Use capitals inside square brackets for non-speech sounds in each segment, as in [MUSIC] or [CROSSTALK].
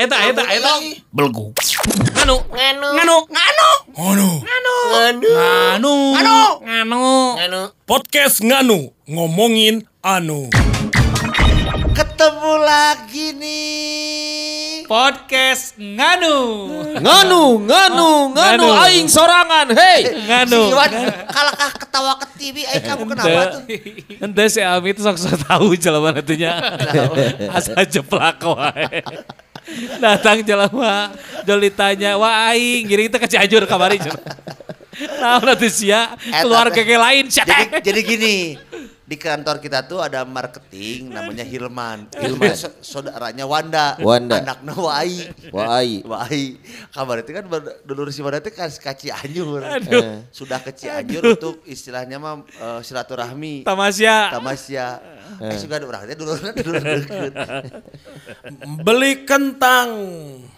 eta eta eta. Belgu. Nganu, nganu Nganu. nganu nganu. nganu Anu. Anu. Anu. nganu Podcast nganu ngomongin anu. ketemu lagi nih Podcast Nganu. Nganu, nganu, nganu, aing sorangan, hei. Nganu. si Iwan kalakah ketawa ke TV eh kamu kenapa tuh Ente si Ami itu sok sok tahu jelema natunya. Asa jeplak wae. Datang jelema, jol ditanya, "Wah aing, giring teh ka Cianjur kamari." Nah, nanti sia keluarga ke lain sia jadi jadi gini di kantor kita tuh ada marketing namanya Hilman. Hilman so- saudaranya Wanda. Wanda. Anaknya Wai. Wai. Wai. Kabar itu kan dulur si Wanda itu kan ke Cianjur. Aduh. Sudah ke Cianjur untuk istilahnya mah eh, silaturahmi. Tamasya. Tamasya. Eh, juga ada dulur [LAUGHS] deket. Beli kentang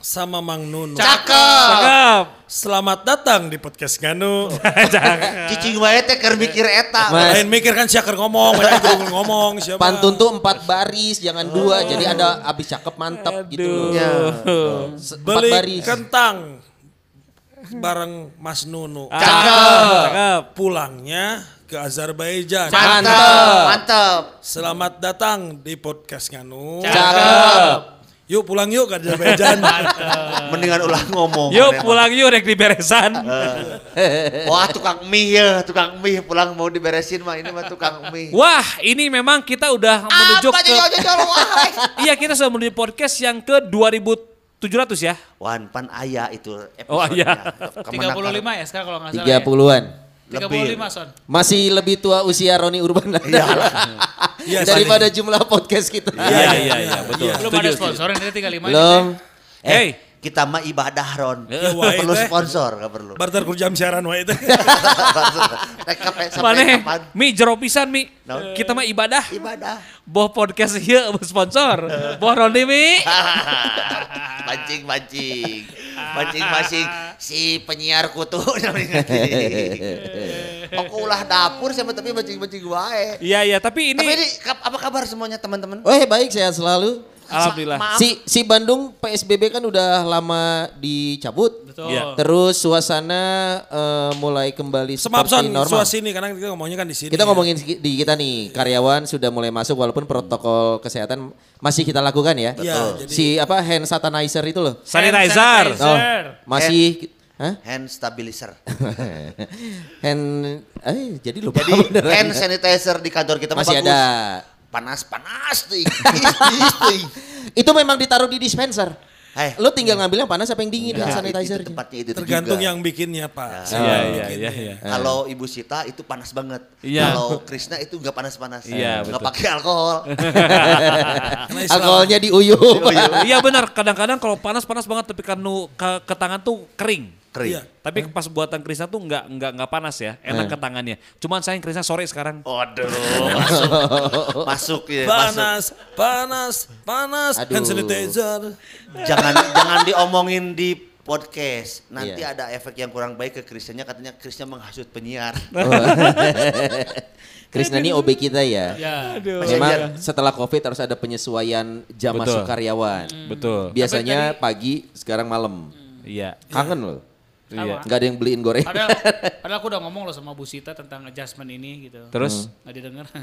sama Mang Nunu. Cakep. Cakep. Selamat datang di podcast nganu. [LAUGHS] Cicing wae teh keur mikir eta. Lain mikir kan siapa ngomong, banyak ngomong siapa. Pantun tuh empat baris, jangan dua. Jadi ada abis cakep mantep gitu loh. Ya. Empat beli baris. kentang bareng Mas Nunu. Cakep. Cakep. Pulangnya ke Azerbaijan. Mantap. Mantap. Selamat datang di podcast nganu. Cakep. Yuk pulang yuk ke Azerbaijan. [LAUGHS] Mendingan ulah ngomong. Yuk pulang yuk rek di beresan. [LAUGHS] Wah tukang mie ya, tukang mie pulang mau diberesin mah ini mah tukang mie. Wah, ini memang kita udah menuju Apa ke. [LAUGHS] Iya, kita sudah menuju podcast yang ke 2700 ya. Wan pan aya itu Oh, iya. Kemenang 35 ya sekarang kalau nggak salah. Tiga puluhan. Ya? 35 son. Masih lebih tua usia Roni Urban [LAUGHS] Iya, daripada jumlah podcast kita. Iya, iya, iya, betul. Belum ada sponsor ini 35 Belum. Eh, Hey. Kita mah ibadah Ron. Iya, Nggak wae perlu teh. sponsor, gak perlu. Barter ku jam siaran wae [LAUGHS] sampai Mana? Mi jero pisan mi. No. Kita mah ibadah. Ibadah. Boh podcast ieu sponsor. Boh Rondi mi. [LAUGHS] mancing mancing mancing mancing si penyiar kutu [LAUGHS] Aku ulah dapur sama tapi mancing mancing wae. Iya, iya, tapi Tapi ini ini kap- apa kabar semuanya teman-teman? Oh baik sehat selalu. Alhamdulillah. Maaf. Si si Bandung PSBB kan udah lama dicabut. Betul. Iya. Terus suasana eh, mulai kembali Semap seperti son, normal. suasini karena kita ngomongnya kan di sini. Kita ya. ngomongin di kita nih karyawan sudah mulai masuk walaupun protokol kesehatan masih kita lakukan ya. Iya, jadi- Si apa hand sanitizer itu loh. Sanitizer. Oh, masih Hah? hand stabilizer. [LAUGHS] hand eh jadi lupa Jadi beneran. hand sanitizer di kantor kita masih bagus. ada. Panas panas is, Itu memang ditaruh di dispenser. Hei. Lo tinggal ngambil yang panas apa yang dingin Nah, sanitizer. itu tempatnya itu Tergantung juga. yang bikinnya Pak. Iya, iya, iya, iya. Kalau Ibu Sita itu panas banget. Iya. Kalau Krisna itu nggak panas-panas. Iya, Nggak betul. pakai alkohol. [LAUGHS] Alkoholnya diuyup. Iya benar, kadang-kadang kalau panas-panas banget tapi kan ke, ke tangan tuh kering. Kering. Iya. Tapi pas buatan Krisna tuh nggak nggak nggak panas ya, enak ke tangannya. Cuman sayang Krisna sore sekarang. Waduh, [LAUGHS] masuk. masuk ya, masuk. Panas, panas, panas. Aduh. Hand sanitizer. Jangan jangan diomongin di podcast. Nanti Iya. ada efek yang kurang baik ke Krisnya katanya Krisnya menghasut penyiar. [LAUGHS] Krisna ini OB kita ya. Ya. Memang setelah COVID harus ada penyesuaian jam Betul. masuk karyawan. Betul. Biasanya pagi, sekarang malam. Iya. Kangen loh. Iya. Nggak ada yang beliin goreng. Padahal, [LAUGHS] padahal aku udah ngomong loh sama Bu Sita tentang adjustment ini gitu. Terus Nggak didengar. [LAUGHS]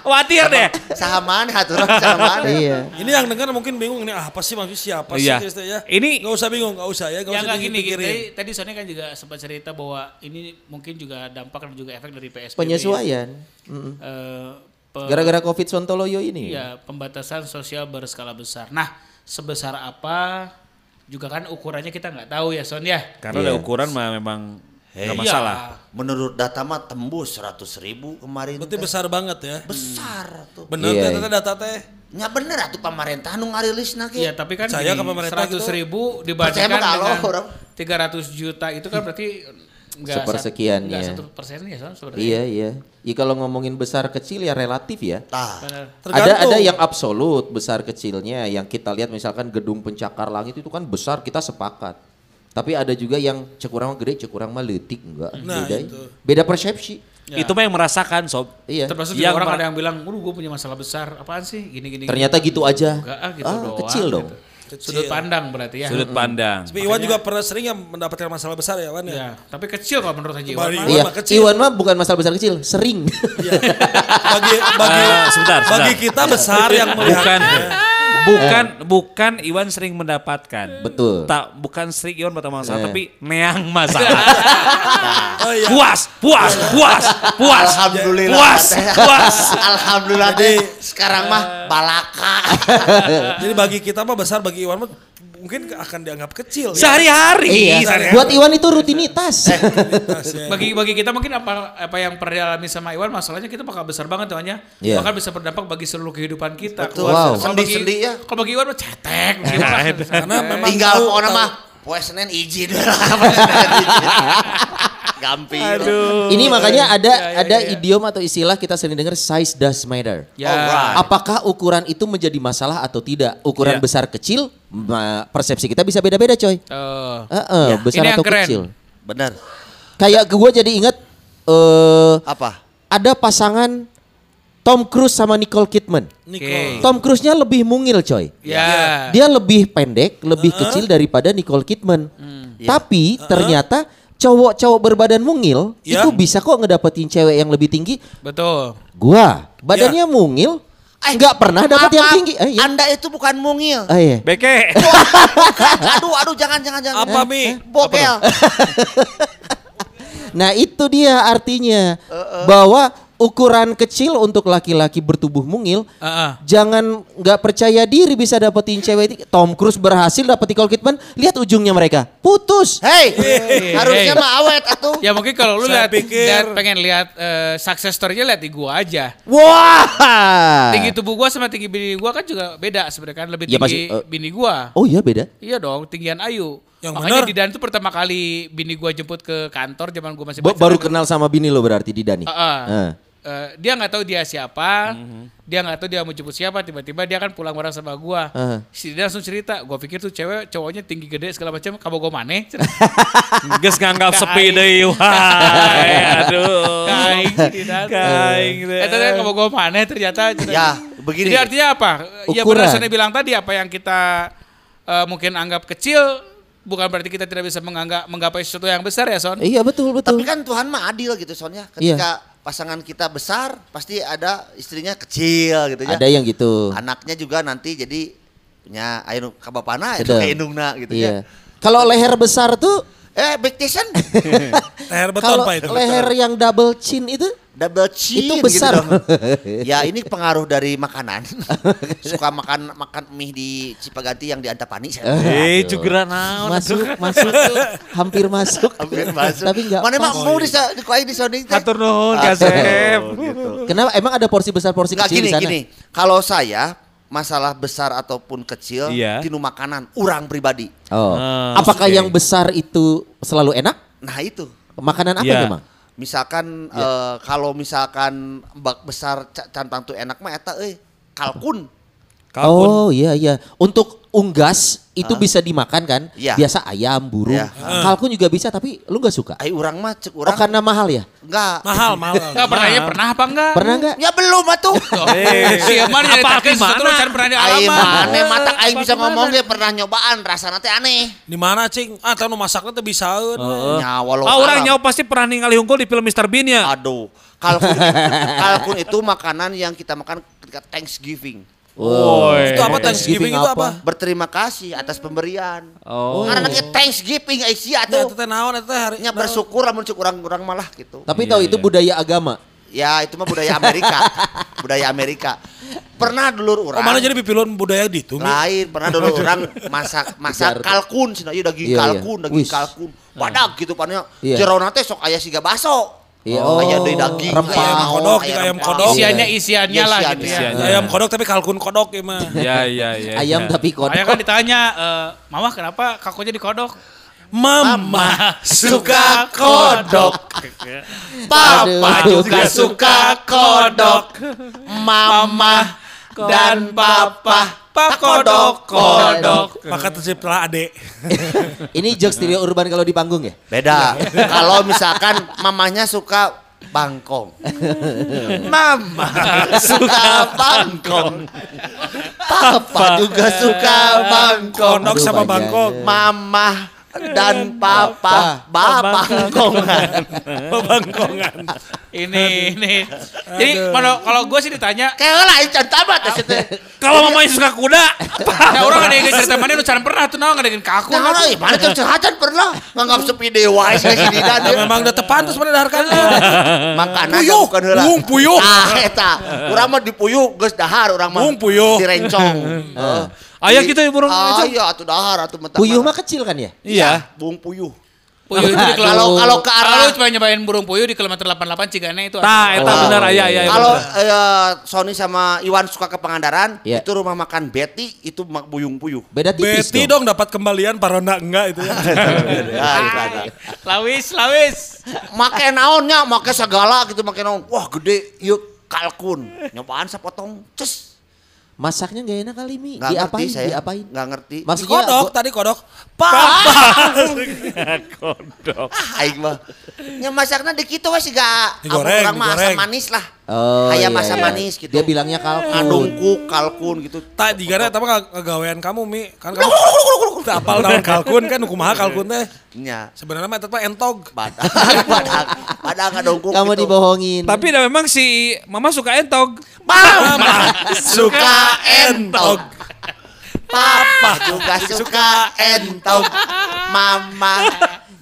khawatir deh. Sahaman haturan sahaman. Iya. Ini yang dengar mungkin bingung ini apa sih maksudnya siapa Iya. sih Krista ya? Ini- nggak usah bingung, nggak usah ya, nggak ya usah gini, gini. Tadi, tadi Sony kan juga sempat cerita bahwa ini mungkin juga dampak dan juga efek dari PSBB. Penyesuaian. ya. Eh, pe- Gara-gara COVID Sontoloyo ini. ya pembatasan sosial berskala besar. Nah, sebesar apa juga kan ukurannya kita nggak tahu ya Son ya. Karena Iya. ada ukuran mah memang Nggak Iya. masalah. Menurut data mah tembus 100 ribu kemarin. Berarti teh. besar banget ya. besar tuh. Bener Iya, teh iya. teh data teh. Nya bener atuh pemerintah nu ngarilis na Iya, tapi kan Saya ke pemerintah 100 gitu. ribu dibandingkan dengan orang. 300 juta itu kan berarti enggak Sepersekian, ya. satu persen ya sebenarnya. Iya iya. Ya kalau ngomongin besar kecil ya relatif ya. Benar. Ada ada yang absolut besar kecilnya yang kita lihat misalkan gedung pencakar langit itu kan besar kita sepakat. Tapi ada juga yang cekurang gede, cekurang mah leutik enggak. Nah, beda. itu. Beda persepsi. Ya. Itu mah yang merasakan sob. Iya. Termasuk Yang orang ada yang bilang, "Waduh, gue punya masalah besar. Apaan sih? Gini gini." Ternyata gitu aja. Enggak, ah, gitu ah, doang, kecil dong. gitu. Sudut pandang berarti ya. Sudut pandang. Tapi Iwan juga pernah sering yang mendapatkan masalah besar ya Wan ya. Ya, tapi kecil kalau menurut Haji Iwan. Iwan Iya, mah kecil. Iwan mah bukan masalah besar kecil, sering. Iya. Bagi bagi Ah, sebentar, bagi sebentar. kita besar yang melihatnya. bukan bukan Iwan sering mendapatkan. Betul. Tak bukan sering Iwan bertemu masalah Eh. tapi neang masalah. [LAUGHS] Oh iya. puas, puas, puas, puas. Alhamdulillah. Puas, puas. Alhamdulillah Jadi- deh. Sekarang mah balaka. Jadi bagi kita mah besar bagi Iwan mah mungkin akan dianggap kecil ya. Sehari-hari. iya. sehari-hari. Buat Iwan itu rutinitas. Nah, sih. Bagi bagi kita mungkin apa apa yang pernah dialami sama Iwan masalahnya kita bakal besar banget namanya. Iya. Bahkan bisa berdampak bagi seluruh kehidupan kita. Betul. Wow. Kalau Sendi-sendi bagi- ya. Kalau bagi Iwan mah cetek. gimana? Karena memang Tinggal tahu. mah poe Senin izin Gampir. Aduh. Ini makanya ada Iya, iya, ada iya. idiom atau istilah kita sering dengar size does matter. Ya. Alright. Apakah ukuran itu menjadi masalah atau tidak? Ukuran Iya. besar kecil, persepsi kita bisa beda-beda, coy. Tuh. Heeh, Ya. besar Ini yang atau keren. kecil. Bener. Kayak gue jadi inget eh Apa? ada pasangan Tom Cruise sama Nicole Kidman. Nicole. Tom Cruise-nya lebih mungil, coy. Ya. Dia lebih pendek, lebih kecil daripada Nicole Kidman. Tapi ternyata cowok-cowok berbadan mungil Ya. itu bisa kok ngedapetin cewek yang lebih tinggi. Betul. Gua badannya mungil, Eh, nggak pernah dapat yang tinggi. Eh, iya. Anda itu bukan mungil. Ah, iya. Beke. [LAUGHS] aduh, aduh, jangan, jangan, jangan. Apa Mi? Bokel. [LAUGHS] Nah itu dia artinya bahwa ukuran kecil untuk laki-laki bertubuh mungil Heeh. jangan nggak percaya diri bisa dapetin cewek. Tom Cruise berhasil dapet Nicole Kidman lihat ujungnya mereka putus Hei, Hey, harusnya hey. mah awet atuh. Ya mungkin kalau lu lihat, pikir- lihat pengen lihat eh, success story-nya lihat di gua aja. wah Tinggi tubuh gua sama tinggi bini gua kan juga beda sebenarnya kan lebih Ya, tinggi pasti, eh. bini gua. oh iya beda Iya dong, tinggian Ayu. Yang Makanya bener. di Dan itu pertama kali bini gua jemput ke kantor zaman gua masih Ba- baru kenal sama bini lo berarti di Dani Heeh. Ah. Eh, dia nggak tahu dia siapa, Mhm. dia nggak tahu dia mau jemput siapa, tiba-tiba dia kan pulang bareng sama gua. Ah. Si dia langsung cerita, gua pikir tuh cewek cowoknya tinggi gede segala macam, kamu gua maneh. [LAUGHS] Geus nganggap sepi deui. Wahai, Aduh. Kaing, di Dan. Kaing teh. Eh ternyata kamu gua maneh ternyata. Ya, begini. Jadi artinya apa? Ya Ukuran. benar Sony bilang tadi apa yang kita eh, mungkin anggap kecil bukan berarti kita tidak bisa menganggap menggapai sesuatu yang besar ya Son. iya betul betul Tapi kan Tuhan mah adil gitu soalnya. Iya. Ketika pasangan kita besar, pasti ada istrinya kecil gitu ya. ada yang gitu. Anaknya juga nanti jadi punya ayo kabapana itu kayak indungna gitu iya. Ya. kalau leher besar tuh? Eh, Backtison [LAUGHS] Leher beton kalau Pak itu. leher yang double chin itu double chin Itu gitu besar. dong. [LAUGHS] ya ini pengaruh dari makanan. [LAUGHS] Suka makan makan mie di Cipaganti yang di Antapani. saya. Eh, juga naon. masuk masuk hampir masuk Hampir masuk. tapi nggak Mana emang mau di dikuain di teh? Hatur nuhun Kasep. gitu. kenapa emang ada porsi besar porsi Enggak kecil gini di sana gini. Kalau saya masalah besar ataupun kecil Iya. tinu makanan orang pribadi. oh Ah, apakah yang besar itu selalu enak Nah itu. makanan apa Iya. memang Misalkan eh, kalau misalkan bak besar ca- cantang tuh enak mah eta euy kalkun. Kalkun. Oh iya iya. Untuk unggas itu bisa dimakan kan? Iya. Biasa ayam, burung. Iya. Kalkun juga bisa tapi lu nggak suka? Ai urang mah cek Oh urang karena mahal ya? enggak. Mahal, mahal. [LAUGHS] Enggak pernah ya pernah apa enggak? Pernah nggak? Ya belum atuh. [LAUGHS] Eh, Si Emar apa nyeritakeun gimana? sesuatu yang pernah Aing dialaman. mane mata aing Apa bisa ngomong ge pernah nyobaan rasana teh aneh. Di mana cing? Ah, tahu masaknya teh bisaeun. Nya walau Ah, orang nyawa pasti pernah ningali hungkul di film Mr. Bean ya. Aduh. Kalkun [LAUGHS] kalkun itu makanan yang kita makan ketika Thanksgiving. Woi. Itu apa Thanksgiving itu apa? Berterima kasih atas pemberian. Oh. Karena nanti Thanksgiving Aisyah Ya, itu tuh. teh naon eta hari. Nya bersyukur lamun cek urang-urang malah gitu. Tapi Iya, tahu itu iya. budaya agama. Ya itu mah budaya Amerika. [LAUGHS] budaya Amerika. Pernah dulur Oh orang. mana jadi pipilun budaya gitu Mi? lain pernah dulu [LAUGHS] orang masak masak kalkun sih iya daging Iya, iya. kalkun daging kalkun badak gitu pannya Iya. jerona teh sok aya siga baso Iya, oh, aya oh, deui daging rempah. aya Ayam kodok, aya ayam rempah. kodok. Isiannya Iya. isiannya lah gitu ya. Isiannya. Ayam kodok tapi kalkun kodok ya mah. [LAUGHS] Ya ya ya. Ayam ya. tapi kodok. Makanya kan ditanya, eh, Mama kenapa kakunya dikodok? Mama suka kodok. [LAUGHS] Papa Aduh. juga suka kodok mama dan papa Pak kodok kodok. Maka terciptalah adek. [LAUGHS] Ini jokes stereo urban kalau di panggung ya? beda kalau misalkan mamanya suka bangkong mama suka bangkong papa juga suka bangkong Kodok sama bangkok. mama dan papa babangkongan Bangkongan. Ini ini. Jadi kalau kalau gue sih ditanya, kayak lah ican tabat ya situ Kalau mamanya suka kuda, ya orang ada yang cerita mana lu cara pernah tuh naon ada yang kaku. Nah, nah, mana tuh curhatan pernah nganggap sepi dewa saya sini dan memang udah tepan terus pada daharkan. makanan Puyuh, bukan heula. buung puyuh. Ah eta, urang mah dipuyuh geus dahar urang mah. Buung puyuh. Direncong. [LAUGHS] Ayah kita yang burung Ah rencong. iya atuh dahar atuh mentah. Puyuh mah kecil kan ya? Iya. buung puyuh. Puyuh itu di Kalau kalau ke Kalau arah lu cuma nyobain burung puyuh di kilometer 88 Cigane itu. Nah, eta Oh, benar ayah ayah. Kalau eh, Sony sama Iwan suka ke Pangandaran, Iya. itu rumah makan Betty itu mak buyung puyuh. Beda tipis Betty dong. dong dapat kembalian Parona enggak itu ya. Ya, itu ada. Lawis, lawis. Make naonnya, make segala gitu, make naon. Wah, gede, yuk kalkun. Nyobaan sapotong, ces. Masaknya gak enak kali Mi. Nggak Diapain? ngerti saya. Diapain? Nggak ngerti. Maksudnya kodok gua- tadi kodok. Papa. Kodok. Ah, aing mah. Nya masakna di kitu we siga Digoreng, urang mah digoreng. asam manis lah. Oh, Aya iya, masa iya. manis gitu. Dia bilangnya kalkun. Adungku, kalkun gitu. Tak digana tapi ngagawean kamu Mi. Kan kamu tak apal naon kalkun kan kumaha kalkun teh. Nya. Sebenarnya mah eta mah entog. Badak, badak, badak adungku Kamu gitu. dibohongin. Tapi dah memang si mama suka entog. Mama Suka entog. Papa juga suka entog. Mama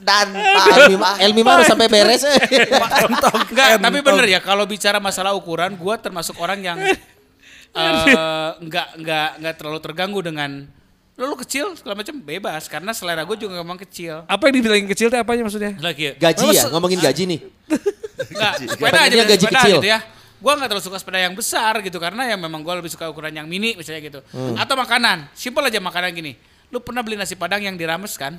dan Elmi, papa. Elmi mah harus sampai beres. [LAUGHS] Enggak, Entog. tapi bener ya kalau bicara masalah ukuran, gua termasuk orang yang [LAUGHS] eh, enggak enggak enggak terlalu terganggu dengan lu, lu kecil segala macam bebas karena selera gue juga memang kecil. Apa yang dibilangin kecil teh apanya maksudnya? Lagi Gaji ya, ngomongin gaji nih. Enggak, sepeda aja gaji sepeda kecil. gitu ya. Gua nggak terlalu suka sepeda yang besar gitu karena ya memang gua lebih suka ukuran yang mini misalnya gitu. Hmm. Atau makanan, simpel aja makanan gini. Lu pernah beli nasi padang yang dirames kan?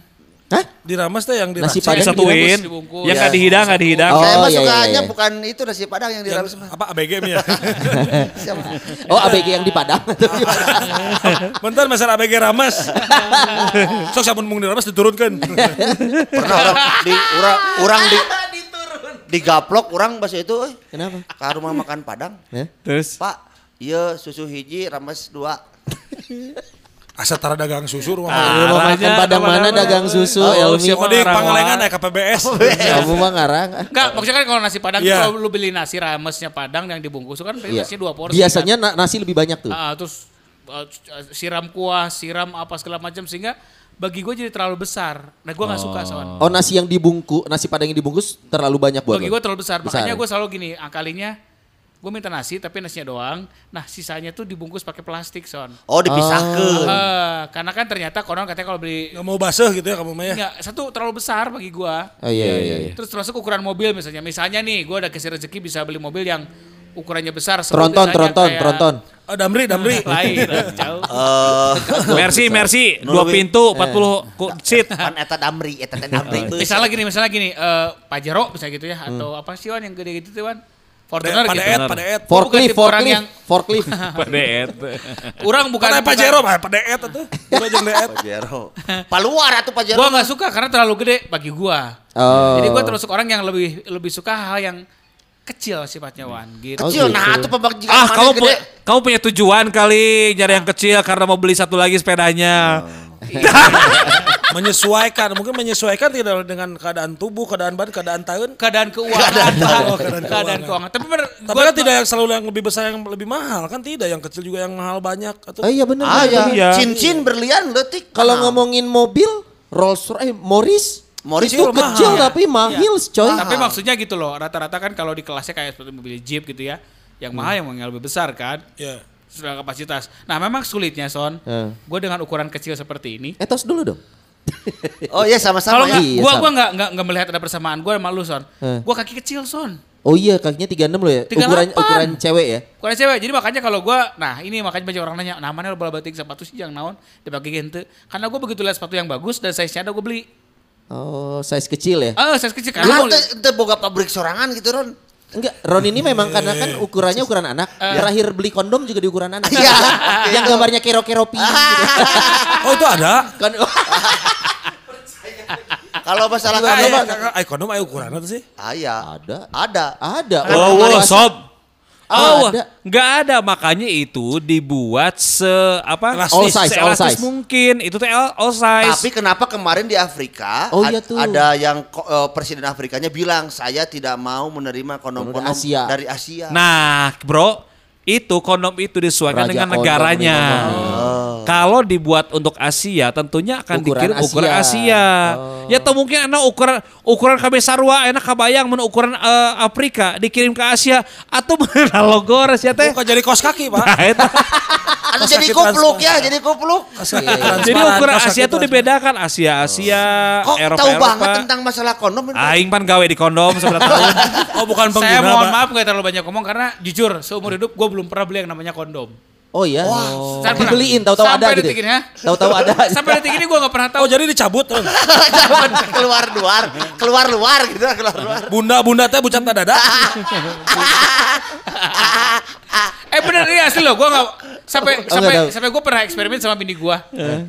Hah? Diramas teh yang diramas. Nasi padang Disatuin. dibungkus. Yang Ya. nggak dihidang nggak dihidang. Oh, Saya mah iya, sukanya iya. bukan itu nasi padang yang Yang- dirames mah. apa ABG ya. [LAUGHS] Siapa? Oh ABG yang di Padang. [LAUGHS] Bentar masalah ABG ramas. Sok samun mung diramas diturunkan. Pernah orang di orang orang di [LAUGHS] digaplok orang bahasa itu euy. Kenapa? Ka rumah makan Padang. Hah? Terus Pak, iya susu hiji rames dua. Asa tara dagang susu rumah. Ah, Rumah makan Padang mana dagang susu Oh, Elmi. siapa? Oh di Pangalengan ya KPBS. [LAUGHS] Kamu mah ngarang. Enggak, maksudnya kan kalau nasi padang Iya. tuh kalau lu beli nasi ramesnya padang yang dibungkus kan Iya. nasinya dua porsi. Biasanya na- nasi lebih banyak tuh. kan? Ah, terus uh, siram kuah, siram apa segala macam sehingga bagi gue jadi terlalu besar. Nah gue nggak suka soalnya. Oh nasi yang dibungkus, nasi padang yang dibungkus terlalu banyak buat Bagi gue terlalu besar. Besar. Makanya gue selalu gini, akalinya gue minta nasi tapi nasinya doang. Nah sisanya tuh dibungkus pakai plastik son. Oh, dipisahkeun. Eh, karena kan ternyata konon katanya kalau beli Nggak mau basah gitu ya kamu mah ya. Enggak, satu terlalu besar bagi gua. Oh iya iya iya. Terus termasuk ukuran mobil misalnya. Misalnya nih, gua ada kasih rezeki bisa beli mobil yang ukurannya besar. Tronton, tronton, kayak- tronton. Oh, Damri, Damri. [LAUGHS] Lain, [LAUGHS] jauh. Eh, [LAUGHS] Mercy, Mercy, dua pintu, 40 ku- seat. pan eta damri, eta teh damri. misalnya gini, misalnya gini, eh Pajero misalnya gitu ya, atau apa sih Wan yang gede gitu tuh Wan? Fortuner Pada gitu. et, pada et. Gua bukan Forklift, forklift, yang forklift. [LAUGHS] Padet. orang bukan Pada bukan- Pajero, pada et itu. Dua jeung deet. Pajero. [LAUGHS] Paluar atuh Pajero. Gua nggak suka karena terlalu gede bagi gua. Oh. Jadi gua termasuk orang yang lebih lebih suka hal yang kecil sifatnya Wan gitu. Oh, Kecil, gitu. nah atuh pabag Ah, kamu pu kamu punya tujuan kali nyari yang kecil karena mau beli satu lagi sepedanya. [LAUGHS] menyesuaikan, mungkin menyesuaikan tidak dengan keadaan tubuh, keadaan badan, keadaan tahun. keadaan keuangan, Oh, keadaan keadaan, keuangan. keuangan. Tapi bener, Tapi gua- kan tidak yang selalu yang lebih besar yang lebih mahal kan tidak, yang kecil juga yang mahal banyak atau Oh iya benar. Ah benar. ya, Iya. cincin berlian leutik. Kalau Mahal. ngomongin mobil, Rolls Royce, eh, Morris Morris Itu itu mahal. kecil tapi mahal, coy. Tapi maksudnya gitu loh, rata-rata kan kalau di kelasnya kayak seperti mobil Jeep gitu ya, yang mahal yang yang lebih besar kan, Ya. sesuai kapasitas. Nah memang sulitnya Son, Eh. gue dengan ukuran kecil seperti ini, Etos dulu dong. [LAUGHS] Oh iya sama-sama kalau ya. Iya, gue sama. gua nggak nggak melihat ada persamaan gue sama lu Son, Eh. gue kaki kecil Son, Oh iya kakinya 36 loh ya. 38. Ukuran ukuran cewek ya. ukuran cewek. Jadi makanya kalau gue, nah ini makanya banyak orang nanya, namanya bola batik sepatu sih yang naon dipakai gente, karena gue begitu lihat sepatu yang bagus dan size nya ada gue beli. Oh, size kecil ya. Ah, size kecil Lu karena teh teh boga pabrik sorangan gitu Ron. Enggak, Ron ini memang karena kan ukurannya ukuran anak. Terakhir beli kondom juga di ukuran anak. Iya. [LAUGHS] Yang gambarnya kero-kero pi. gitu. [LAUGHS] Oh itu ada. Kan [LAUGHS] Kalau masalah Ada kondom mah ekonom ayo ukuran itu sih. Ah, iya. ada. Ada. Ada. Oh, wow, sob. Oh, Ada. nggak ada makanya itu dibuat se apa? Elastis. All size, all seelastis size. mungkin. Itu teh all, all size. Tapi kenapa kemarin di Afrika Oh, ad- iya tuh. ada yang eh, presiden Afrikanya bilang saya tidak mau menerima kondom-kondom Asia. dari Asia. Nah, bro, itu kondom itu disesuaikan Raja dengan kondom negaranya. Kalau dibuat untuk Asia, tentunya akan Ukuran dikirim ukuran Asia. Asia. Ya atau mungkin enak ukuran ukuran KB Sarwa, enak kabayang men ukuran eh, Afrika dikirim ke Asia atau [LAUGHS] mana logo ya teh. Bukan jadi kos kaki pak. Nah. Anu [LAUGHS] Kos jadi kupluk ya, jadi kupluk. Iya, Jadi ukuran Asia tuh dibedakan Asia Asia Kok Eropa tahu Eropa. banget tentang masalah kondom? Aing pan gawe di kondom seberapa tahun. [LAUGHS] Oh bukan saya pengguna mohon pak. maaf gak terlalu banyak ngomong karena jujur seumur hidup gue belum pernah beli yang namanya kondom. Oh iya. Saya pernah. Dibeliin tahu-tahu ada Sampai gitu. detik ini, ya. Tahu-tahu ada. [LAUGHS] Sampai detik ini gue gak pernah tahu. Oh jadi dicabut. tuh. keluar luar, keluar luar gitu, keluar luar. Bunda-bunda teh bucat dada. [LAUGHS] Eh bener ini asli loh, gue gak sampai Oh, sampai nggak tahu. sampai gue pernah eksperimen sama bini gue.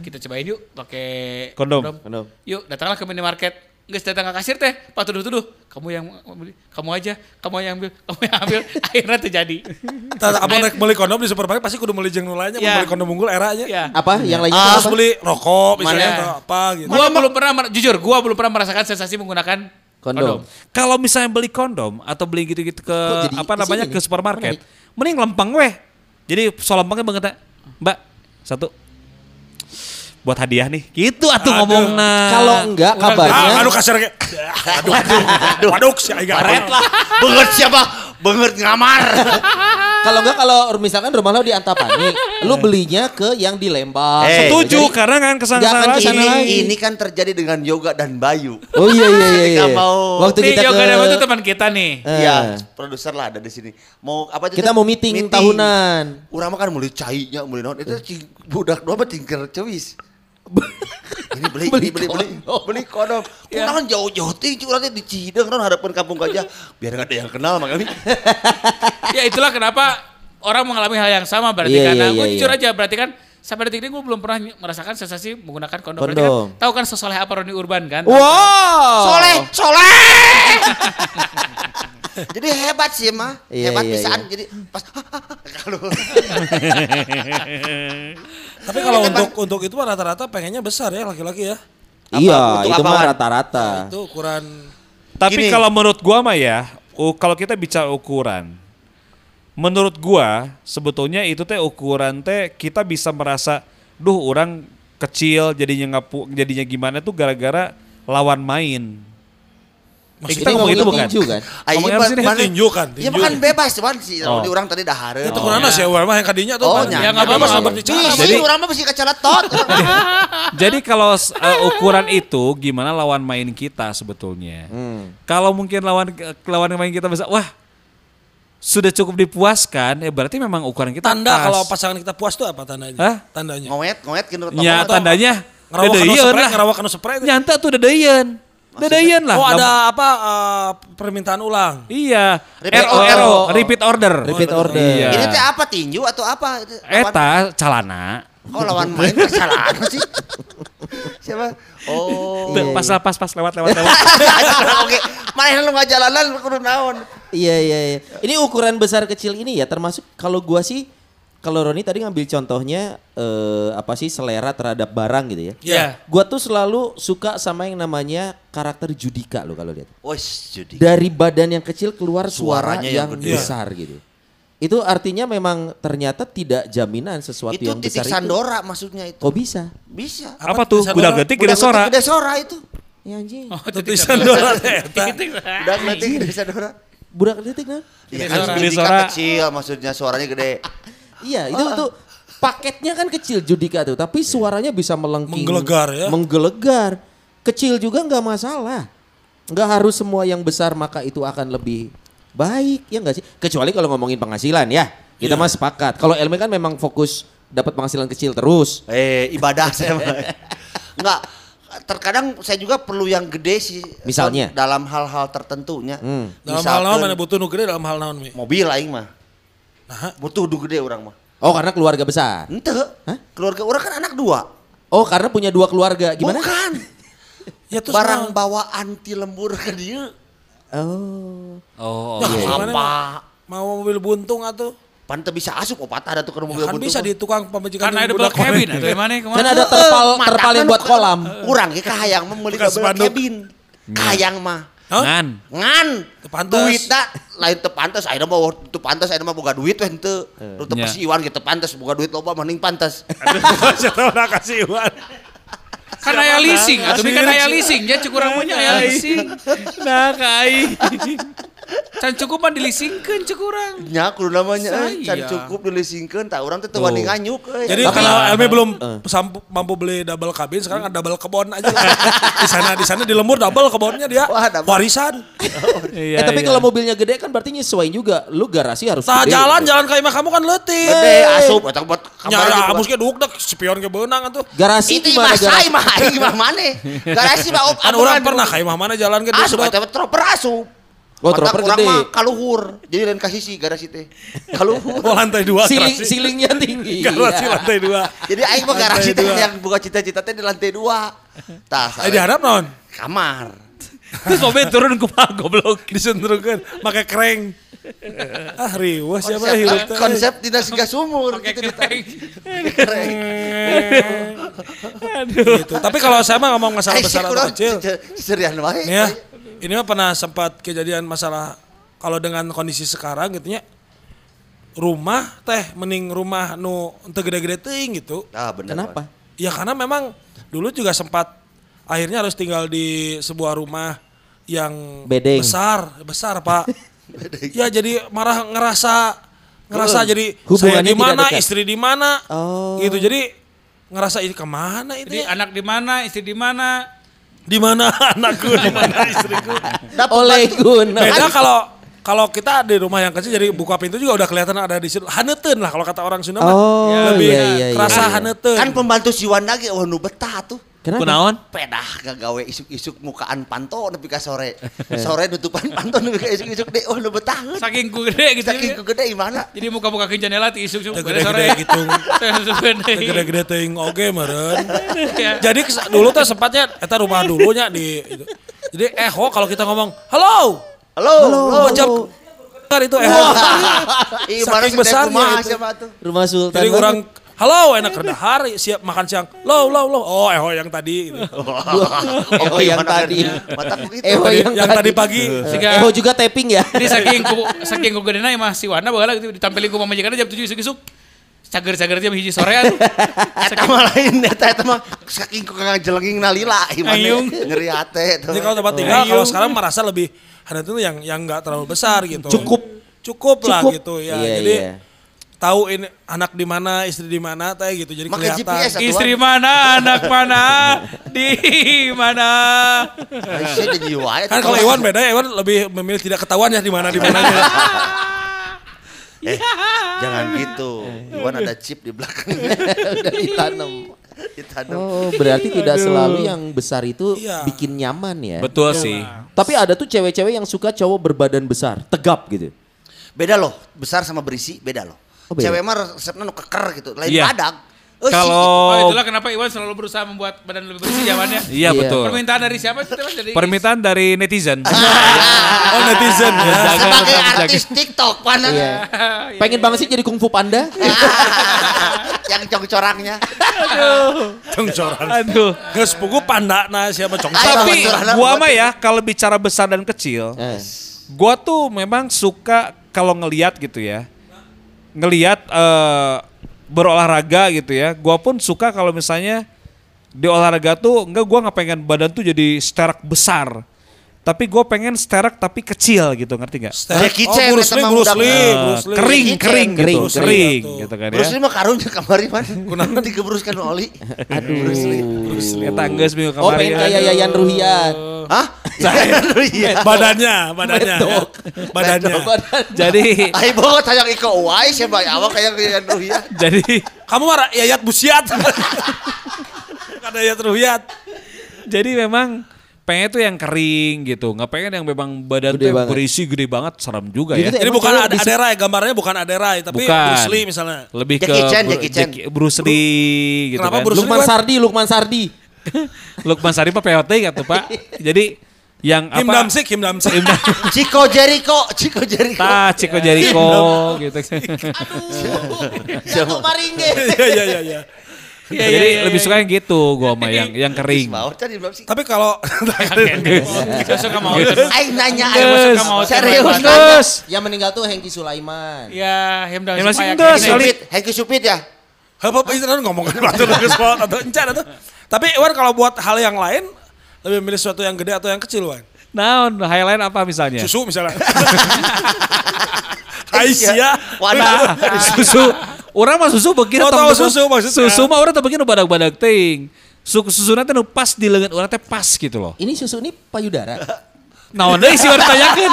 Kita cobain yuk pakai Kondom. Kondom. Yuk datanglah ke minimarket. Nggak datang ke kasir teh, pak tuduh-tuduh. Kamu yang mau beli, kamu aja, kamu yang ambil, kamu yang ambil. [LAUGHS] Akhirnya terjadi. Abang rek beli kondom di supermarket pasti kudu beli jeung nu lainnya, Ya. beli kondom unggul era aja. Ya. Apa? Yang lainnya Terus apa? beli rokok misalnya Mana? atau apa gitu. Gua belum pernah, jujur, gua belum pernah merasakan sensasi menggunakan Kondom. Kalau misalnya beli kondom atau beli gitu-gitu ke jadi apa namanya ke supermarket, mending lempeng weh. Jadi so lempengnya banget. Mbak, satu buat hadiah nih. Gitu atuh ngomongna. Kalau enggak Ah, kabarnya aduh kasar kayak. Aduh, aduh, aduh, si Aiga. Baret lah. Banget siapa? Banget ngamar. kalau enggak kalau misalkan rumah lo di Antapani, lu belinya ke yang di Lembang. Eh, Setuju Jadi- karena kan ke sana akan sana ke sana ini, lagi. ini kan terjadi dengan yoga dan Bayu. Oh iya iya iya. iya. Mau- Waktu Nih, kita Yoga ke Dama itu teman kita nih. Eh, Iya, produser lah ada di sini. Mau apa itu? Kita mau meeting, tahunan. Urang mah kan mulai cainya, mulai naon. Itu cing, budak dua mah tingker cewis. [LAUGHS] ini beli, beli, beli, beli, beli kodok. Kurang jauh-jauh ting, curang di Cideng, non harapan kampung gajah. Biar nggak ada yang kenal makanya. [LAUGHS] ya itulah kenapa orang mengalami hal yang sama berarti Iya, karena iya, gue iya, jujur iya. aja berarti kan sampai detik ini gue belum pernah merasakan sensasi menggunakan kondom. Berarti Kondom. kan, tahu kan sesoleh apa Roni Urban kan? Wow. Soleh, soleh. [LAUGHS] Jadi hebat sih mah, Iya, hebat iya, bisaan. iya. Jadi pas kalau Tapi kalau untuk untuk itu rata-rata pengennya besar ya laki-laki ya. Iya, itu mah rata-rata. Itu ukuran Tapi Gini. kalau menurut gua mah ya, kalau kita bicara ukuran, menurut gua sebetulnya itu teh ukuran teh kita bisa merasa, duh orang kecil jadinya ngapu, jadinya gimana tuh gara-gara lawan main. Eh, kita ngomong itu bukan? tinju kan? Ayo Ngomongnya apa sih? Tinju kan, Ya tinju. makan bebas cuman sih. Oh. Di orang tadi dahare. itu kurang sih awal mah yang kadinya tuh. Oh, kan. Ya, nggak apa-apa, berbicara. Jadi orang mah mesti kacalatot. [LAUGHS] Jadi kalau uh, ukuran itu gimana lawan main kita sebetulnya? Hmm. Kalau mungkin lawan lawan main kita bisa, wah sudah cukup dipuaskan, ya berarti memang ukuran kita Tanda pas. kalau pasangan kita puas tuh apa tandanya? Hah? Tandanya. Ngowet, ngowet gitu. Ya tandanya Ngerawak kanu spray, ngerawak kanu spray. Nyanta tuh dedeyeun. Dedeyeun lah. Oh ada apa eh, permintaan ulang? Iya. Repeat RO repeat order. Repeat order. Iya. Ini teh apa tinju atau apa? Eta calana. Oh lawan main kesalahan sih. [LAUGHS] Siapa? Oh. Tuh, pas pas pas lewat lewat lewat. [LAUGHS] Oke, mana lu nggak jalanan lu kudu naon? Iya iya iya. Ini ukuran besar kecil ini ya termasuk kalau gua sih kalau Roni tadi ngambil contohnya eh, apa sih selera terhadap barang gitu ya. Iya. Gua tuh selalu suka sama yang namanya karakter Judika lo kalau lihat. Wes judi. Dari badan yang kecil keluar suara Suaranya yang, yang gede. besar gitu. Itu artinya memang ternyata tidak jaminan sesuatu Itu yang titik besar itu. Sandora maksudnya itu. Kok bisa? Bisa. Apa tuh? Bisa Budak orang- detik gede Budak sora. Gede sora itu. Ya anjing. Oh, Tetik sandora. Udah nanti gede sadora. Budak detik nah. Iya Gede kan. Gede Judika suara. kecil maksudnya suaranya gede. Iya, itu tuh paketnya kan kecil Judika tuh, tapi suaranya bisa melengking. Menggelegar ya. Menggelegar. Kecil juga nggak masalah. Nggak harus semua yang besar maka itu akan lebih baik, ya nggak sih? Kecuali kalau ngomongin penghasilan ya. Kita Iya. mah sepakat. Kalau Elmi kan memang fokus dapat penghasilan kecil terus. Eh ibadah [LAUGHS] saya mah. Enggak. Terkadang saya juga perlu yang gede sih. Misalnya? dalam hal-hal tertentunya. Hmm. Dalam hal naon mana butuh nu gede dalam hal naon mi? mobil aing mah. Nah, Butuh du gede orang mah. Oh karena keluarga besar. Ente. Hah? Keluarga orang kan anak dua. Oh karena punya dua keluarga. Gimana? Bukan. [LAUGHS] ya terus Barang naon? bawaan ti lembur ke dia. Oh. Oh, Ya, iya. gimana, Apa? Mau mobil buntung atau? Pan teu bisa asup opat ada tuh ke mobil Kan buntung bisa di tukang pemajikan Kan ada double cabin atau mana ke mana? Kan ada terpal Eh, terpal yang buat kan kolam. Urang ge kahayang double spanduk. cabin. Kahayang mah. Hah? Ngan. Ngan. Teu pantes. Duitna lain teu pantes ayeuna mah teu pantes ayeuna mah boga duit weh henteu. Nu teu Nya. persiwan ge teu pantes boga duit loba mending pantes. [LAUGHS] Siapa udah kasih Iwan. Kan aya leasing, atau kan aya leasing, ya cukup orang punya aya leasing. Nah, kai. [LAUGHS] Can cukup mah dileasingkeun cukup orang. Nya kudu namanya eh, can cukup dileasingkeun tah urang teh teu wani nganyuk euy. Jadi Tapi- kalau Elmi belum sampu- mampu beli double kabin, sekarang ada double kebon aja. di sana di sana di lembur double kebonnya dia. Wah, double. Warisan. eh Iya, tapi iya. kalau mobilnya gede kan berarti nyesuaiin juga. Lu garasi harus Tah gede. jalan jalan ke imah kamu kan letih. gede asup eta buat kamar juga. abus duk dek spion ke beunang atuh. Garasi Itu gimana imah saya garasi? imah imah maneh. Garasi mah op Kan orang pernah ke imah mana jalan ke Asup eta troper asup. Oh, Mata gede. mah kaluhur. Jadi lain kasih sih garasi teh. [LAUGHS] Kaluhur. Oh lantai dua Siling, garasi. silingnya tinggi. [LAUGHS] Garasi Iya. lantai dua. Jadi aing mah garasi teh yang buka cita-cita teh di lantai dua. Tah, Eh dihadap non. kamar. [LAUGHS] Terus mobil turun ke pak goblok. Disenterungkeun make kreng. ah riweuh siapa Konsep, hirup teh. konsep tidak siga sumur Pakai gitu kereng. Keren. gitu. Tapi kalau saya mah ngomong masalah besar atau kecil. Serian wae. Nih ya, ini mah pernah sempat kejadian masalah kalau dengan kondisi sekarang gitu nya rumah teh mending rumah nu teu gede-gede teuing gitu. Ah bener. Kenapa? Ya karena memang dulu juga sempat akhirnya harus tinggal di sebuah rumah yang Bedeng. besar, besar Pak. [LAUGHS] ya jadi marah ngerasa ngerasa jadi saya di mana, istri di mana. Oh. Gitu. Jadi ngerasa ini ke mana itu Jadi ya? anak di mana, istri di mana. Di mana [LAUGHS] anakku, di mana istriku. Oleh guna. Beda kalau kalau kita di rumah yang kecil jadi buka pintu juga udah kelihatan ada di situ. Haneuten lah kalau kata orang Sunda mah. Oh, lebih iya, iya, kerasa iya. haneuten. Kan pembantu si Wanda ge oh nu betah tuh. Kenapa? Kunaon? Pedah gagawe isuk-isuk mukaan panto nepi ka sore. [LAUGHS] Sore nutupan panto nepi ka isuk-isuk deh oh nu betah. Saking ku gede gitu. Saking ku gede imana. Jadi muka-muka ke jendela ti isuk Teu isuk gede-gede gitu. [LAUGHS] Gede-gede teuing oge meureun. [LAUGHS] Jadi kes- dulu tuh sempatnya eta rumah dulunya di itu. Jadi eho kalau kita ngomong, "Halo." Halo, halo. Macam kan itu eho. Ih, Saking mana besarnya itu. siapa tuh? Rumah Sultan. Jadi orang Halo, enak kerja hari, siap makan siang. Lo, lo, lo. Oh, eho yang tadi. gitu. [LAUGHS] Eho yang gimana tadi. akhirnya? Mata begitu. Eho Tadi- yang, yang tadi pagi. Sehingga- Eho juga tapping ya. Jadi saking ku [LAUGHS] saking ku gedena mah si Wana baheula gitu ditampilin ku pamajikanna jam 7 isuk-isuk. Cager-cager jam hiji sorean. [LAUGHS] Eta mah lain, eta eta mah saking ku kagak jelenging nalila imana Ayung. nyeri hate tuh. Jadi kalau tempat tinggal, kalau sekarang merasa lebih ada tuh yang yang nggak terlalu besar gitu. Cukup. Cukup lah gitu ya. Iya, Jadi iya. Tahu ini anak di mana, istri di mana, teh gitu. Jadi Pakai kelihatan. GPS. Istri mana, anak mana, di mana. [LAUGHS] Wae. Kan kalau Iwan beda, Iwan lebih memilih tidak ketahuan ya di mana di mana. [LAUGHS] Eh, jangan gitu. Iwan ada chip di belakang. [LAUGHS] Udah ditanam. Ditanam. Oh, berarti tidak selalu yang besar itu Iya. bikin nyaman ya. Betul sih. Tapi ada tuh cewek-cewek yang suka cowok berbadan besar, tegap gitu. Beda loh, besar sama berisi beda loh. Oh, beda. Cewek mah resepnya nu keker gitu, lain Iya. badak. Oh, Oh, Kalau itulah kenapa Iwan selalu berusaha membuat badan lebih bersih zamannya. [LAUGHS] Iya Iya. betul. Permintaan dari siapa itu Mas? Dari Permintaan dari netizen. [LAUGHS] oh netizen ya. [LAUGHS] Sebagai artis TikTok mana Iya. Pengen banget sih jadi kungfu panda. yang cong-corangnya. Congcoran. Aduh. Nggak sepugu panda nah siapa congcoran. Ayo, Tapi gua mah ya kalau bicara besar dan kecil, Eh. gua tuh memang suka kalau ngeliat gitu ya. Ngeliat eh, berolahraga gitu ya. Gua pun suka kalau misalnya di olahraga tuh enggak gua nggak pengen badan tuh jadi sterak besar. Tapi gue pengen sterak tapi kecil gitu, ngerti nggak? Jackie oh, Chan Bruce Lee, Bruce Lee, Eh, Bruce Lee. kering, kering, kering, gitu, kering. kering, gitu kan ya. Bruce Lee mah karunya kamari man. Kunang digebruskan oli. Aduh. Bruce Lee. Bruce Lee. Kita geus minggu Oh kemarin. pengen kayak Yayan Ruhian. Hah? [LAUGHS] Iya. Badannya, badannya. ya. Medok. Badannya. Jadi Ai bawa tayang Iko Uwais ya Mbak awak kayak Rian Ruhian. jadi Kamu marah Yayat Busiat. [LAUGHS] Ada Yayat Ruhiat. jadi memang pengen tuh yang kering gitu, nggak pengen yang memang badan Gede tuh yang banget. berisi gede banget, serem juga Gitu ya. Emang bukan di- Aderai, gambarnya bukan Aderai, tapi Bukan. Bruce Lee misalnya. Lebih ke Jackie Chan, Bru- Jackie Chan. Bruce Lee gitu Kenapa kan. Bruce Lee? Lukman? Sardi, Lukman Sardi. [LAUGHS] Lukman Sari Pak POT gitu Pak. Jadi yang Kim apa? Damsik, Kim Damsik. [LAUGHS] Chico Jericho, Chico Jericho. Ta, Chico Jericho gitu. Jago [LAUGHS] Maringge. Iya, iya, iya, iya. Jadi lebih suka yang gitu gua mah yang yang kering. Mau tadi belum sih? Tapi kalau [LAUGHS] Saya suka mau. Aing nanya, aing Suka mau serius. terus. Yang meninggal tuh Hengki Sulaiman. Ya, Hemda Ya, masih supaya enggak, kayak gini. sekali. Supit, Hengki Supit ya? Apa itu kan ngomong kan batu ke spot atau encan atau tapi Wan kalau buat hal yang lain lebih milih sesuatu yang gede atau yang kecil Wan? Nah, highlight apa misalnya? Susu misalnya. [LAUGHS] Aisyah. Wadah. Nah, [LAUGHS] susu. Orang mah susu begini Oh, tahu susu maksudnya. Susu mah orang tuh begini badak-badak ting. Susu susu nanti nu pas di lengan orang teh pas gitu loh. Ini susu ini payudara. Naon deui sih orang tanyakeun.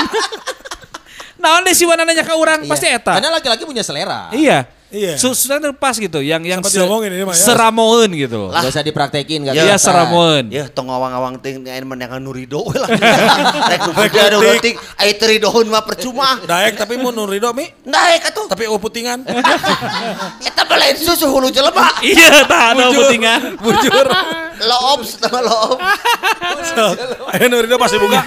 [LAUGHS] Naon deui sih nanya ke orang pasti Iya. eta. Karena laki-laki punya selera. Iya. Iya. Nanti pas gitu yang yang diomongin ini mah ya. seramoeun gitu loh. Gak usah dipraktekin gak Iya kelihatan. seramoeun. Ya, tong awang-awang ting ni ayeuna menangan nurido we lah. [LAUGHS] Rek nu gede anu leutik, aya teu ridohun mah percuma. Daek tapi mau nurido mi. Naik atuh. Tapi oh putingan. [LAUGHS] Eta mah lain susu hulu jelema. [LAUGHS] Iya, tak ada putingan. Bujur. Loops nama loops. Ayo nurido pasti buka.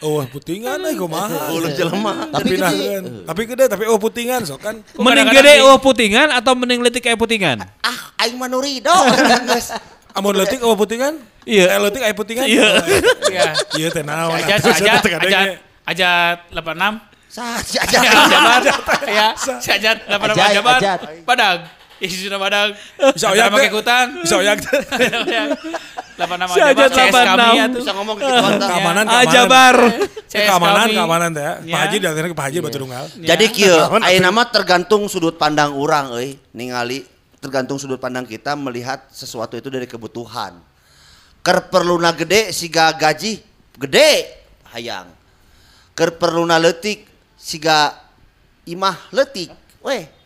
Oh putingan eh kumaha. Hulu jelema. Tapi gede. Dipindahkeun. Tapi gede tapi oh putingan so kan. Mending kadang-kadang gede oh putingan atau mending letik kayak putingan? Ah, aing mah nurido. Geus. [LAUGHS] Amun leutik oh putingan? Iya. Eh leutik aya putingan? Iya. Iya. Iya teh naon. Aja, aja, aja, aja 86. Sah, si aja. Ya, jabat. Ya, si aja 86 Ajat, jabat. ajat. Isi sudah padag. Bisa oyak pakai teh. kutang. Bisa oyak teh. 86 Si jabat. Ajat CS kami 86. ya. Bisa ngomong gitu anta. Keamanan, Ah, keamanan. Jabar. CS keamanan, keamanan teh. ya. Pak Ya. Haji datang ke Pak Haji batu tunggal. Jadi kieu, ayeuna mah tergantung sudut pandang orang euy, ningali tergantung sudut pandang kita melihat sesuatu itu dari kebutuhan. Ker perluna gede siga gaji gede hayang. Ker perluna leutik siga imah leutik. Weh.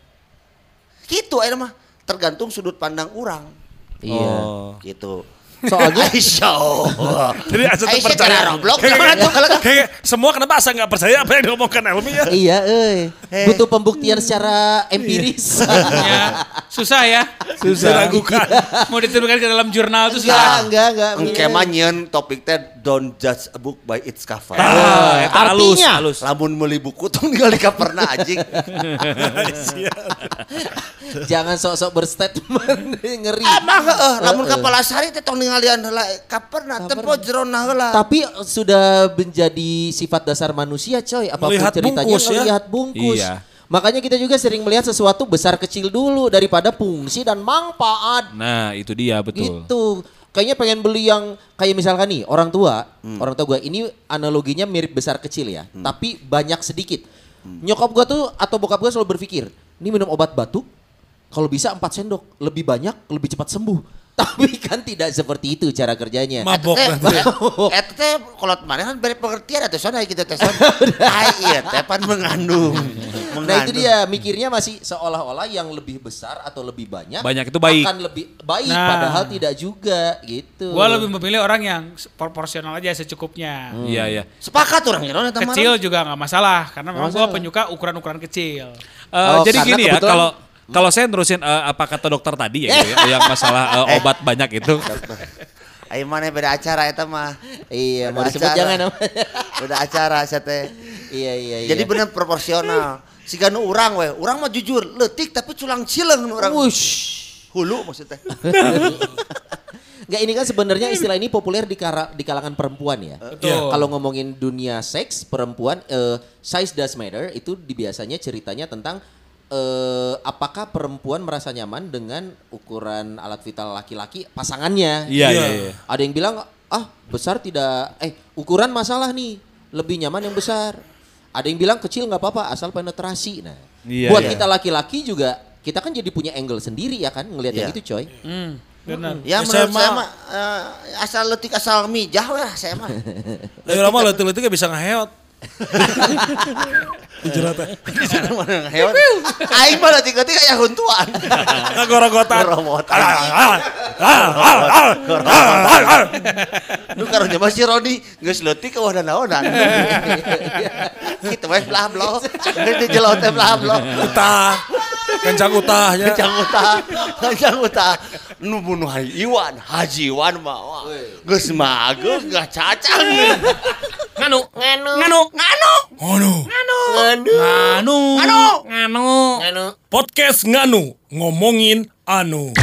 Gitu ayeuna mah tergantung sudut pandang orang. Iya. Oh. Gitu. Soalnya [LAUGHS] Aisyah. [LAUGHS] Jadi asa Aisyah percaya. cara roblok. Kayak- kayak- kayak semua kenapa asa nggak percaya apa yang diomongkan Elmi ya? Iya, eh. Eh. Butuh pembuktian secara empiris. [LAUGHS] Ya, susah ya. Susah. Diragukan. Mau dituliskan ke dalam jurnal tuh Enggak, susah. enggak, enggak. Engke mah nyieun topik teh don't judge a book by its cover. Ah, halus, Artinya? halus. Lamun meuli buku tong ningali coverna anjing. [LAUGHS] Jangan sok-sok berstatement [LAUGHS] ngeri. Emang heeh, lamun kepala sari teh tong ningalian heula coverna teu jerona heula. Tapi sudah menjadi sifat dasar manusia coy. Apa pun Melihat ceritanya bungkus, ya. melihat bungkus. Iya. Makanya kita juga sering melihat sesuatu besar kecil dulu daripada fungsi dan manfaat. Nah, itu dia betul. Gitu. Kayaknya pengen beli yang kayak misalkan nih orang tua, Hmm. orang tua gue ini analoginya mirip besar kecil ya, tapi banyak sedikit. Nyokap gue tuh atau bokap gue selalu berpikir, ini minum obat batuk, kalau bisa 4 sendok, lebih banyak, lebih cepat sembuh. [LAUGHS] Tapi kan tidak seperti itu cara kerjanya. Mabok Teh, nanti. Eta teh kolot mana kan beri pengertian atuh sana kita teh son. [LAUGHS] Ai iya teh pan mengandung. [LAUGHS] Nah itu dia mikirnya masih seolah-olah yang lebih besar atau lebih banyak Banyak itu baik. akan lebih baik Nah. padahal tidak juga gitu. Gua lebih memilih orang yang proporsional aja secukupnya. Iya, iya. Sepakat orang ya. Kecil juga nggak masalah karena memang gua masalah. penyuka ukuran-ukuran kecil. Eh, Oh, jadi gini ya, kebetulan- kalau kalau saya nerusin eh, apa kata dokter tadi ya, gitu ya yang masalah eh, obat banyak itu. [LAUGHS] Ayo mana beda acara eta mah. Iya, mau Beda disebut acara. jangan namanya. Beda acara sia teh. iya iya iya. Jadi bener proporsional. Siga nu urang we, urang mah jujur, leutik tapi culang cileung nu urang. Wush. Hulu maksudnya. [LAUGHS] Enggak ini kan sebenarnya istilah ini populer di, kara- di kalangan perempuan ya. Betul. Kalau ngomongin dunia seks perempuan eh, size does matter itu biasanya ceritanya tentang eh, apakah perempuan merasa nyaman dengan ukuran alat vital laki-laki pasangannya? Iya, Iya. iya, iya. Ada yang bilang ah besar tidak eh ukuran masalah nih lebih nyaman yang besar. Ada yang bilang kecil nggak apa-apa asal penetrasi. Nah, Iya, buat iya. kita laki-laki juga kita kan jadi punya angle sendiri ya kan ngelihat yang Iya. itu coy. Hmm, benar. Ya Ya, saya menurut saya mah- eh, asal letik asal mijah lah saya mah. [LAUGHS] Lagi lama letik-letik gak bisa ngeheot. Jerat teh. Mana hewan. Aing mah letik-letik aya huntuan. Ngagorogotan. Goromotan. Ah, ah, ah, ah, ah, ah. Lu karo nyoba si Roni geus leutik ke wadah naonan. [LAUGHS] Kitu we belah bloh. Geus dijelot teh belah bloh. Utah. Kencang utahnya. Kencang utah, kencang utah. Nu bunuh Iwan, Haji Iwan mah. Geus mageus gak cacang. Nganu, nganu, nganu, nganu, Nganu. Nganu. nganu, Nganu. nganu. Nganu. Podcast Nganu. Ngomongin anu.